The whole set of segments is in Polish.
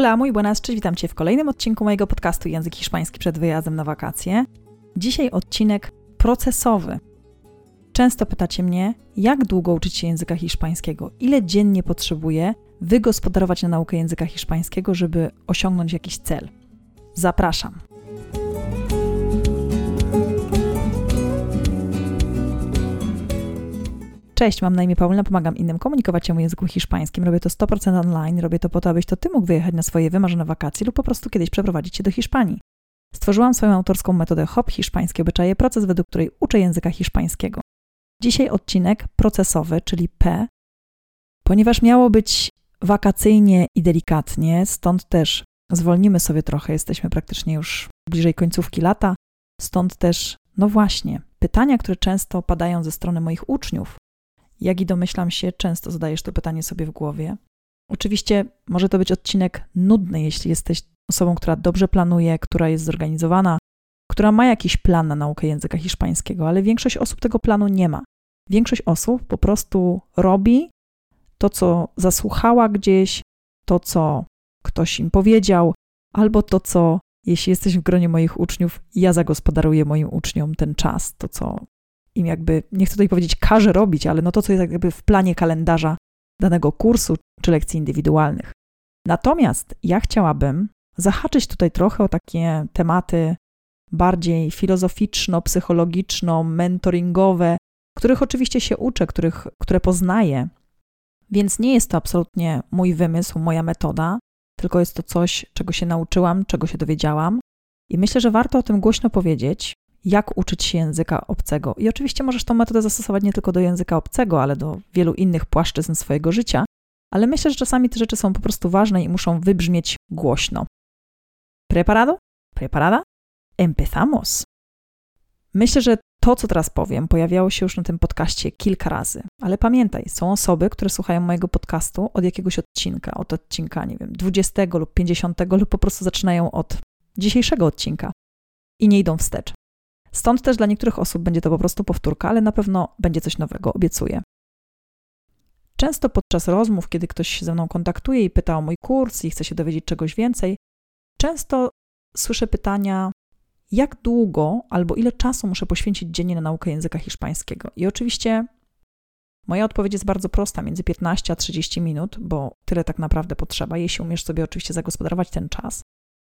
Hola, muy buenas, cześć, witam Cię w kolejnym odcinku mojego podcastu Język Hiszpański przed wyjazdem na wakacje. Dzisiaj odcinek procesowy. Często pytacie mnie, jak długo uczyć się języka hiszpańskiego, ile dziennie potrzebuję wygospodarować na naukę języka hiszpańskiego, żeby osiągnąć jakiś cel. Zapraszam. Cześć, mam na imię Paulina, pomagam innym komunikować się w języku hiszpańskim. Robię to 100% online, robię to po to, abyś to ty mógł wyjechać na swoje wymarzone wakacje lub po prostu kiedyś przeprowadzić się do Hiszpanii. Stworzyłam swoją autorską metodę HOP Hiszpańskie Obyczaje, proces, według której uczę języka hiszpańskiego. Dzisiaj odcinek procesowy, czyli P, ponieważ miało być wakacyjnie i delikatnie, stąd też zwolnimy sobie trochę, jesteśmy praktycznie już bliżej końcówki lata, stąd też, no właśnie, pytania, które często padają ze strony moich uczniów, jak i domyślam się, często zadajesz to pytanie sobie w głowie. Oczywiście może to być odcinek nudny, jeśli jesteś osobą, która dobrze planuje, która jest zorganizowana, która ma jakiś plan na naukę języka hiszpańskiego, ale większość osób tego planu nie ma. Większość osób po prostu robi to, co zasłuchała gdzieś, to, co ktoś im powiedział, albo to, co, jeśli jesteś w gronie moich uczniów, ja zagospodaruję moim uczniom ten czas, to, co im jakby, nie chcę tutaj powiedzieć każe robić, ale no to, co jest jakby w planie kalendarza danego kursu czy lekcji indywidualnych. Natomiast ja chciałabym zahaczyć tutaj trochę o takie tematy bardziej filozoficzno-psychologiczno-mentoringowe, których oczywiście się uczę, których, które poznaję, więc nie jest to absolutnie mój wymysł, moja metoda, tylko jest to coś, czego się nauczyłam, czego się dowiedziałam. I myślę, że warto o tym głośno powiedzieć, jak uczyć się języka obcego. I oczywiście możesz tą metodę zastosować nie tylko do języka obcego, ale do wielu innych płaszczyzn swojego życia, ale myślę, że czasami te rzeczy są po prostu ważne i muszą wybrzmieć głośno. Preparado? Preparada? Empezamos! Myślę, że to, co teraz powiem, pojawiało się już na tym podcaście kilka razy, ale pamiętaj, są osoby, które słuchają mojego podcastu od jakiegoś odcinka, od odcinka, nie wiem, 20 lub 50 lub po prostu zaczynają od dzisiejszego odcinka i nie idą wstecz. Stąd też dla niektórych osób będzie to po prostu powtórka, ale na pewno będzie coś nowego, obiecuję. Często podczas rozmów, kiedy ktoś się ze mną kontaktuje i pyta o mój kurs i chce się dowiedzieć czegoś więcej, często słyszę pytania, jak długo albo ile czasu muszę poświęcić dziennie na naukę języka hiszpańskiego. I oczywiście moja odpowiedź jest bardzo prosta, między 15 a 30 minut, bo tyle tak naprawdę potrzeba, jeśli umiesz sobie oczywiście zagospodarować ten czas.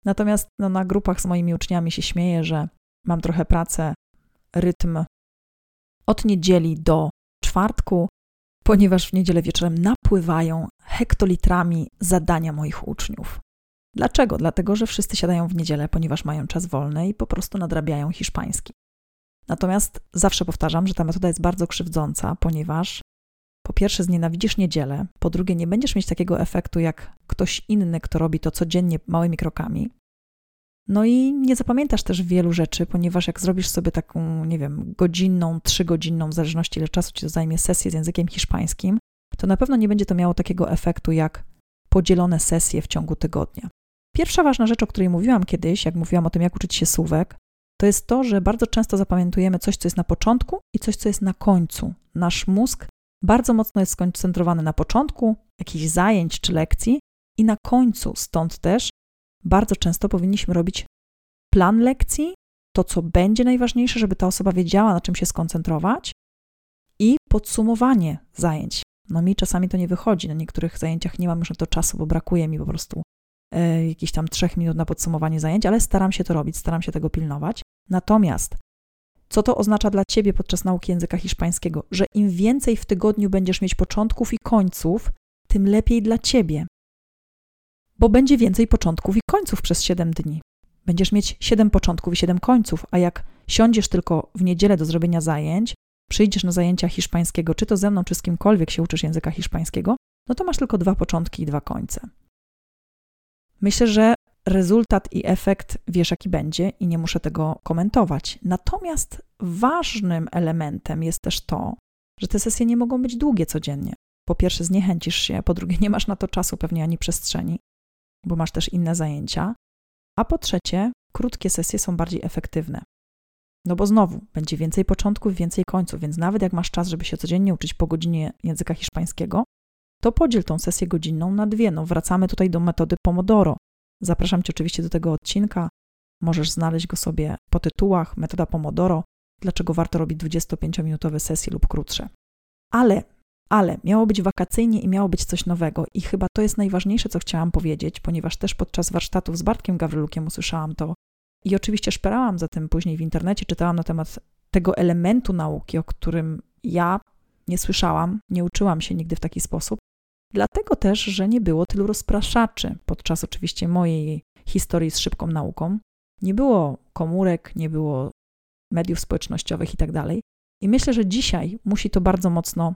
Natomiast no, na grupach z moimi uczniami się śmieję, że mam trochę pracę, rytm od niedzieli do czwartku, ponieważ w niedzielę wieczorem napływają hektolitrami zadania moich uczniów. Dlaczego? Dlatego, że wszyscy siadają w niedzielę, ponieważ mają czas wolny i po prostu nadrabiają hiszpański. Natomiast zawsze powtarzam, że ta metoda jest bardzo krzywdząca, ponieważ po pierwsze znienawidzisz niedzielę, po drugie nie będziesz mieć takiego efektu jak ktoś inny, kto robi to codziennie małymi krokami, no i nie zapamiętasz też wielu rzeczy, ponieważ jak zrobisz sobie taką, nie wiem, godzinną, trzygodzinną, w zależności ile czasu ci zajmie, sesję z językiem hiszpańskim, to na pewno nie będzie to miało takiego efektu jak podzielone sesje w ciągu tygodnia. Pierwsza ważna rzecz, o której mówiłam kiedyś, jak mówiłam o tym, jak uczyć się słówek, to jest to, że bardzo często zapamiętujemy coś, co jest na początku i coś, co jest na końcu. Nasz mózg bardzo mocno jest skoncentrowany na początku jakichś zajęć czy lekcji i na końcu, stąd też bardzo często powinniśmy robić plan lekcji, to co będzie najważniejsze, żeby ta osoba wiedziała, na czym się skoncentrować, i podsumowanie zajęć. No mi czasami to nie wychodzi. Na niektórych zajęciach nie mam już na to czasu, bo brakuje mi po prostu e, jakichś tam trzech minut na podsumowanie zajęć, ale staram się to robić, staram się tego pilnować. Natomiast co to oznacza dla ciebie podczas nauki języka hiszpańskiego? Że im więcej w tygodniu będziesz mieć początków i końców, tym lepiej dla ciebie bo będzie więcej początków i końców przez 7 dni. Będziesz mieć 7 początków i 7 końców, a jak siądziesz tylko w niedzielę do zrobienia zajęć, przyjdziesz na zajęcia hiszpańskiego, czy to ze mną, czy z kimkolwiek się uczysz języka hiszpańskiego, no to masz tylko dwa początki i dwa końce. Myślę, że rezultat i efekt wiesz, jaki będzie, i nie muszę tego komentować. Natomiast ważnym elementem jest też to, że te sesje nie mogą być długie codziennie. Po pierwsze, zniechęcisz się, po drugie, nie masz na to czasu pewnie ani przestrzeni bo masz też inne zajęcia. A po trzecie, krótkie sesje są bardziej efektywne. No bo znowu, będzie więcej początków, więcej końców, więc nawet jak masz czas, żeby się codziennie uczyć po godzinie języka hiszpańskiego, to podziel tą sesję godzinną na dwie. No, wracamy tutaj do metody Pomodoro. Zapraszam Cię oczywiście do tego odcinka. Możesz znaleźć go sobie po tytułach Metoda Pomodoro. Dlaczego warto robić 25-minutowe sesje lub krótsze. Ale, ale miało być wakacyjnie i miało być coś nowego. I chyba to jest najważniejsze, co chciałam powiedzieć, ponieważ też podczas warsztatów z Bartkiem Gawrylukiem usłyszałam to. I oczywiście szperałam za tym później w internecie, czytałam na temat tego elementu nauki, o którym ja nie słyszałam, nie uczyłam się nigdy w taki sposób. Dlatego też, że nie było tylu rozpraszaczy podczas oczywiście mojej historii z szybką nauką. Nie było komórek, nie było mediów społecznościowych i tak. I myślę, że dzisiaj musi to bardzo mocno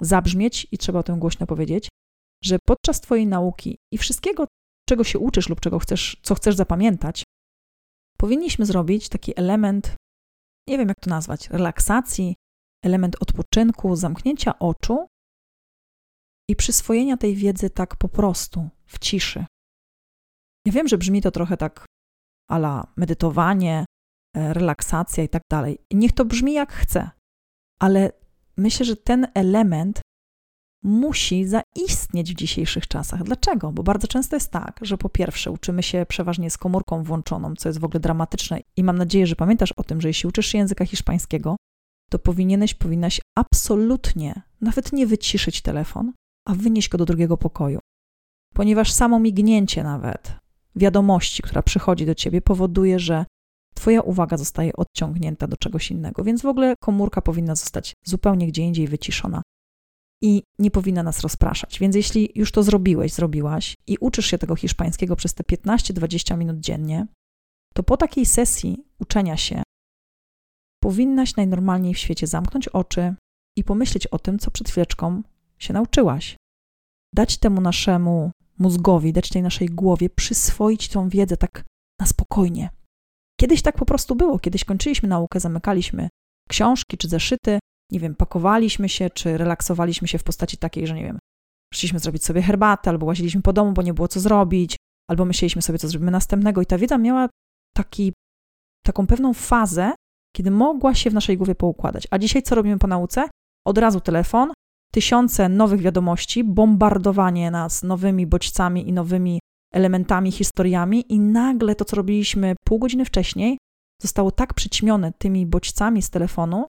zabrzmieć i trzeba o tym głośno powiedzieć, że podczas Twojej nauki i wszystkiego, czego się uczysz lub czego chcesz, co chcesz zapamiętać, powinniśmy zrobić taki element, nie wiem jak to nazwać, relaksacji, element odpoczynku, zamknięcia oczu i przyswojenia tej wiedzy tak po prostu, w ciszy. Ja wiem, że brzmi to trochę tak ala medytowanie, e, relaksacja i tak dalej. Niech to brzmi jak chce, ale myślę, że ten element musi zaistnieć w dzisiejszych czasach. Dlaczego? Bo bardzo często jest tak, że po pierwsze uczymy się przeważnie z komórką włączoną, co jest w ogóle dramatyczne i mam nadzieję, że pamiętasz o tym, że jeśli uczysz się języka hiszpańskiego, to powinieneś, powinnaś absolutnie nawet nie wyciszyć telefon, a wynieść go do drugiego pokoju. Ponieważ samo mignięcie nawet wiadomości, która przychodzi do ciebie, powoduje, że Twoja uwaga zostaje odciągnięta do czegoś innego, więc w ogóle komórka powinna zostać zupełnie gdzie indziej wyciszona i nie powinna nas rozpraszać. Więc jeśli już to zrobiłeś, zrobiłaś i uczysz się tego hiszpańskiego przez te 15-20 minut dziennie, to po takiej sesji uczenia się powinnaś najnormalniej w świecie zamknąć oczy i pomyśleć o tym, co przed chwileczką się nauczyłaś. Dać temu naszemu mózgowi, dać tej naszej głowie przyswoić tą wiedzę tak na spokojnie. Kiedyś tak po prostu było. Kiedyś kończyliśmy naukę, zamykaliśmy książki czy zeszyty, nie wiem, pakowaliśmy się, czy relaksowaliśmy się w postaci takiej, że nie wiem, przyszliśmy zrobić sobie herbatę, albo łaziliśmy po domu, bo nie było co zrobić, albo myśleliśmy sobie, co zrobimy następnego. I ta wiedza miała taki, taką pewną fazę, kiedy mogła się w naszej głowie poukładać. A dzisiaj co robimy po nauce? Od razu telefon, tysiące nowych wiadomości, bombardowanie nas nowymi bodźcami i nowymi elementami, historiami, i nagle to, co robiliśmy pół godziny wcześniej, zostało tak przyćmione tymi bodźcami z telefonu,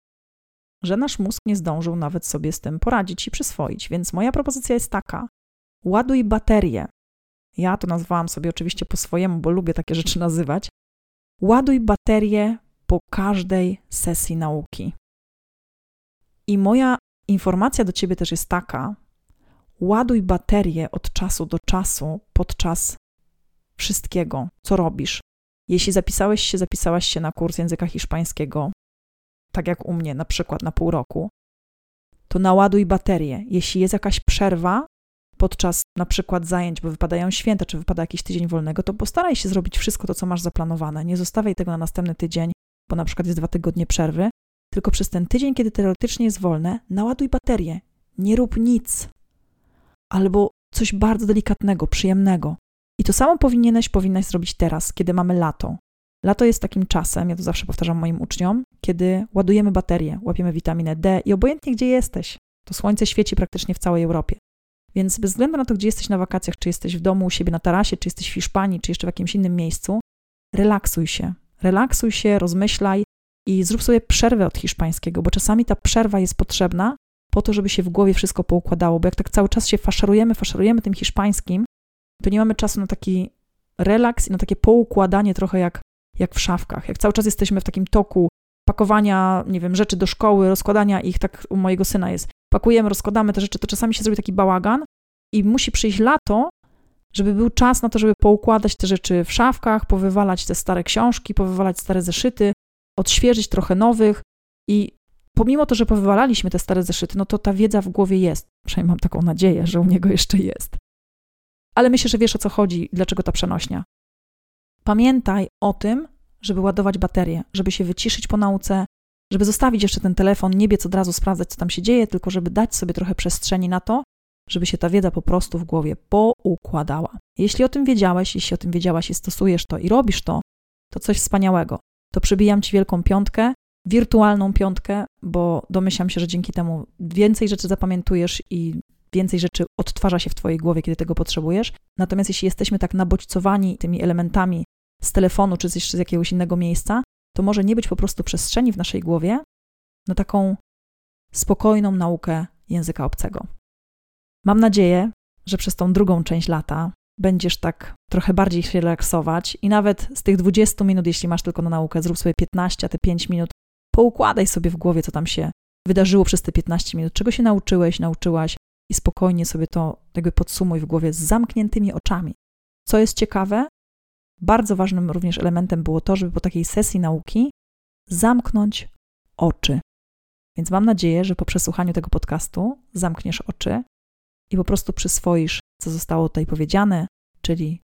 że nasz mózg nie zdążył nawet sobie z tym poradzić i przyswoić. Więc moja propozycja jest taka: ładuj baterię. Ja to nazwałam sobie oczywiście po swojemu, bo lubię takie rzeczy nazywać. Ładuj baterię po każdej sesji nauki. I moja informacja do ciebie też jest taka: ładuj baterię od czasu do czasu podczas wszystkiego, co robisz. Jeśli zapisałeś się, zapisałaś się na kurs języka hiszpańskiego, tak jak u mnie, na przykład na pół roku, to naładuj baterię. Jeśli jest jakaś przerwa podczas na przykład zajęć, bo wypadają święta, czy wypada jakiś tydzień wolnego, to postaraj się zrobić wszystko to, co masz zaplanowane. Nie zostawiaj tego na następny tydzień, bo na przykład jest dwa tygodnie przerwy, tylko przez ten tydzień, kiedy teoretycznie jest wolne, naładuj baterię. Nie rób nic. Albo coś bardzo delikatnego, przyjemnego. I to samo powinieneś, powinnaś zrobić teraz, kiedy mamy lato. Lato jest takim czasem, ja to zawsze powtarzam moim uczniom, kiedy ładujemy baterię, łapiemy witaminę D i obojętnie gdzie jesteś, to słońce świeci praktycznie w całej Europie. Więc bez względu na to, gdzie jesteś na wakacjach, czy jesteś w domu u siebie na tarasie, czy jesteś w Hiszpanii, czy jeszcze w jakimś innym miejscu, relaksuj się. Relaksuj się, rozmyślaj i zrób sobie przerwę od hiszpańskiego, bo czasami ta przerwa jest potrzebna po to, żeby się w głowie wszystko poukładało, bo jak tak cały czas się faszerujemy, faszerujemy tym hiszpańskim, to nie mamy czasu na taki relaks i na takie poukładanie trochę jak jak w szafkach. Jak cały czas jesteśmy w takim toku pakowania, nie wiem, rzeczy do szkoły, rozkładania ich, tak u mojego syna jest. Pakujemy, rozkładamy te rzeczy, to czasami się zrobi taki bałagan i musi przyjść lato, żeby był czas na to, żeby poukładać te rzeczy w szafkach, powywalać te stare książki, powywalać stare zeszyty, odświeżyć trochę nowych i pomimo to, że powywalaliśmy te stare zeszyty, no to ta wiedza w głowie jest. Przynajmniej mam taką nadzieję, że u niego jeszcze jest. Ale myślę, że wiesz o co chodzi, dlaczego ta przenośnia. Pamiętaj o tym, żeby ładować baterię, żeby się wyciszyć po nauce, żeby zostawić jeszcze ten telefon, nie biec od razu sprawdzać, co tam się dzieje, tylko żeby dać sobie trochę przestrzeni na to, żeby się ta wiedza po prostu w głowie poukładała. Jeśli o tym wiedziałeś, jeśli o tym wiedziałaś i stosujesz to i robisz to, to coś wspaniałego. To przybijam Ci wielką piątkę, wirtualną piątkę, bo domyślam się, że dzięki temu więcej rzeczy zapamiętujesz i więcej rzeczy odtwarza się w Twojej głowie, kiedy tego potrzebujesz. Natomiast jeśli jesteśmy tak nabodźcowani tymi elementami z telefonu czy z jakiegoś innego miejsca, to może nie być po prostu przestrzeni w naszej głowie na taką spokojną naukę języka obcego. Mam nadzieję, że przez tą drugą część lata będziesz tak trochę bardziej się relaksować i nawet z tych 20 minut, jeśli masz tylko na naukę, zrób sobie 15, a te 5 minut, poukładaj sobie w głowie, co tam się wydarzyło przez te 15 minut, czego się nauczyłeś, nauczyłaś i spokojnie sobie to jakby podsumuj w głowie z zamkniętymi oczami. Co jest ciekawe, bardzo ważnym również elementem było to, żeby po takiej sesji nauki zamknąć oczy. Więc mam nadzieję, że po przesłuchaniu tego podcastu zamkniesz oczy i po prostu przyswoisz, co zostało tutaj powiedziane, czyli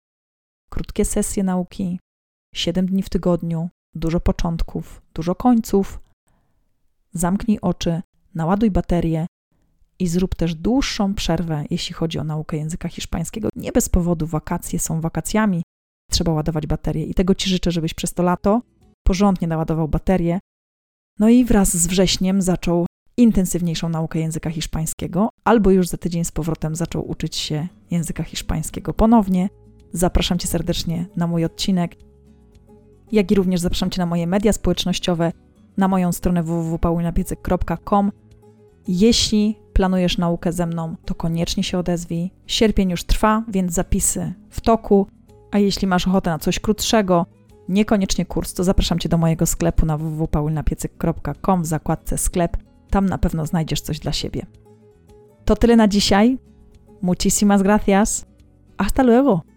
krótkie sesje nauki, 7 dni w tygodniu, dużo początków, dużo końców. Zamknij oczy, naładuj baterię i zrób też dłuższą przerwę, jeśli chodzi o naukę języka hiszpańskiego. Nie bez powodu wakacje są wakacjami, trzeba ładować baterię i tego Ci życzę, żebyś przez to lato porządnie naładował baterię. No i wraz z wrześniem zaczął intensywniejszą naukę języka hiszpańskiego, albo już za tydzień z powrotem zaczął uczyć się języka hiszpańskiego ponownie. Zapraszam Cię serdecznie na mój odcinek, jak i również zapraszam Cię na moje media społecznościowe, na moją stronę www.paulinapiecek.com. Jeśli planujesz naukę ze mną, to koniecznie się odezwij. Sierpień już trwa, więc zapisy w toku. A jeśli masz ochotę na coś krótszego, niekoniecznie kurs, to zapraszam Cię do mojego sklepu na www.paulinapiecek.com w zakładce sklep. Tam na pewno znajdziesz coś dla siebie. To tyle na dzisiaj. Muchísimas gracias. Hasta luego.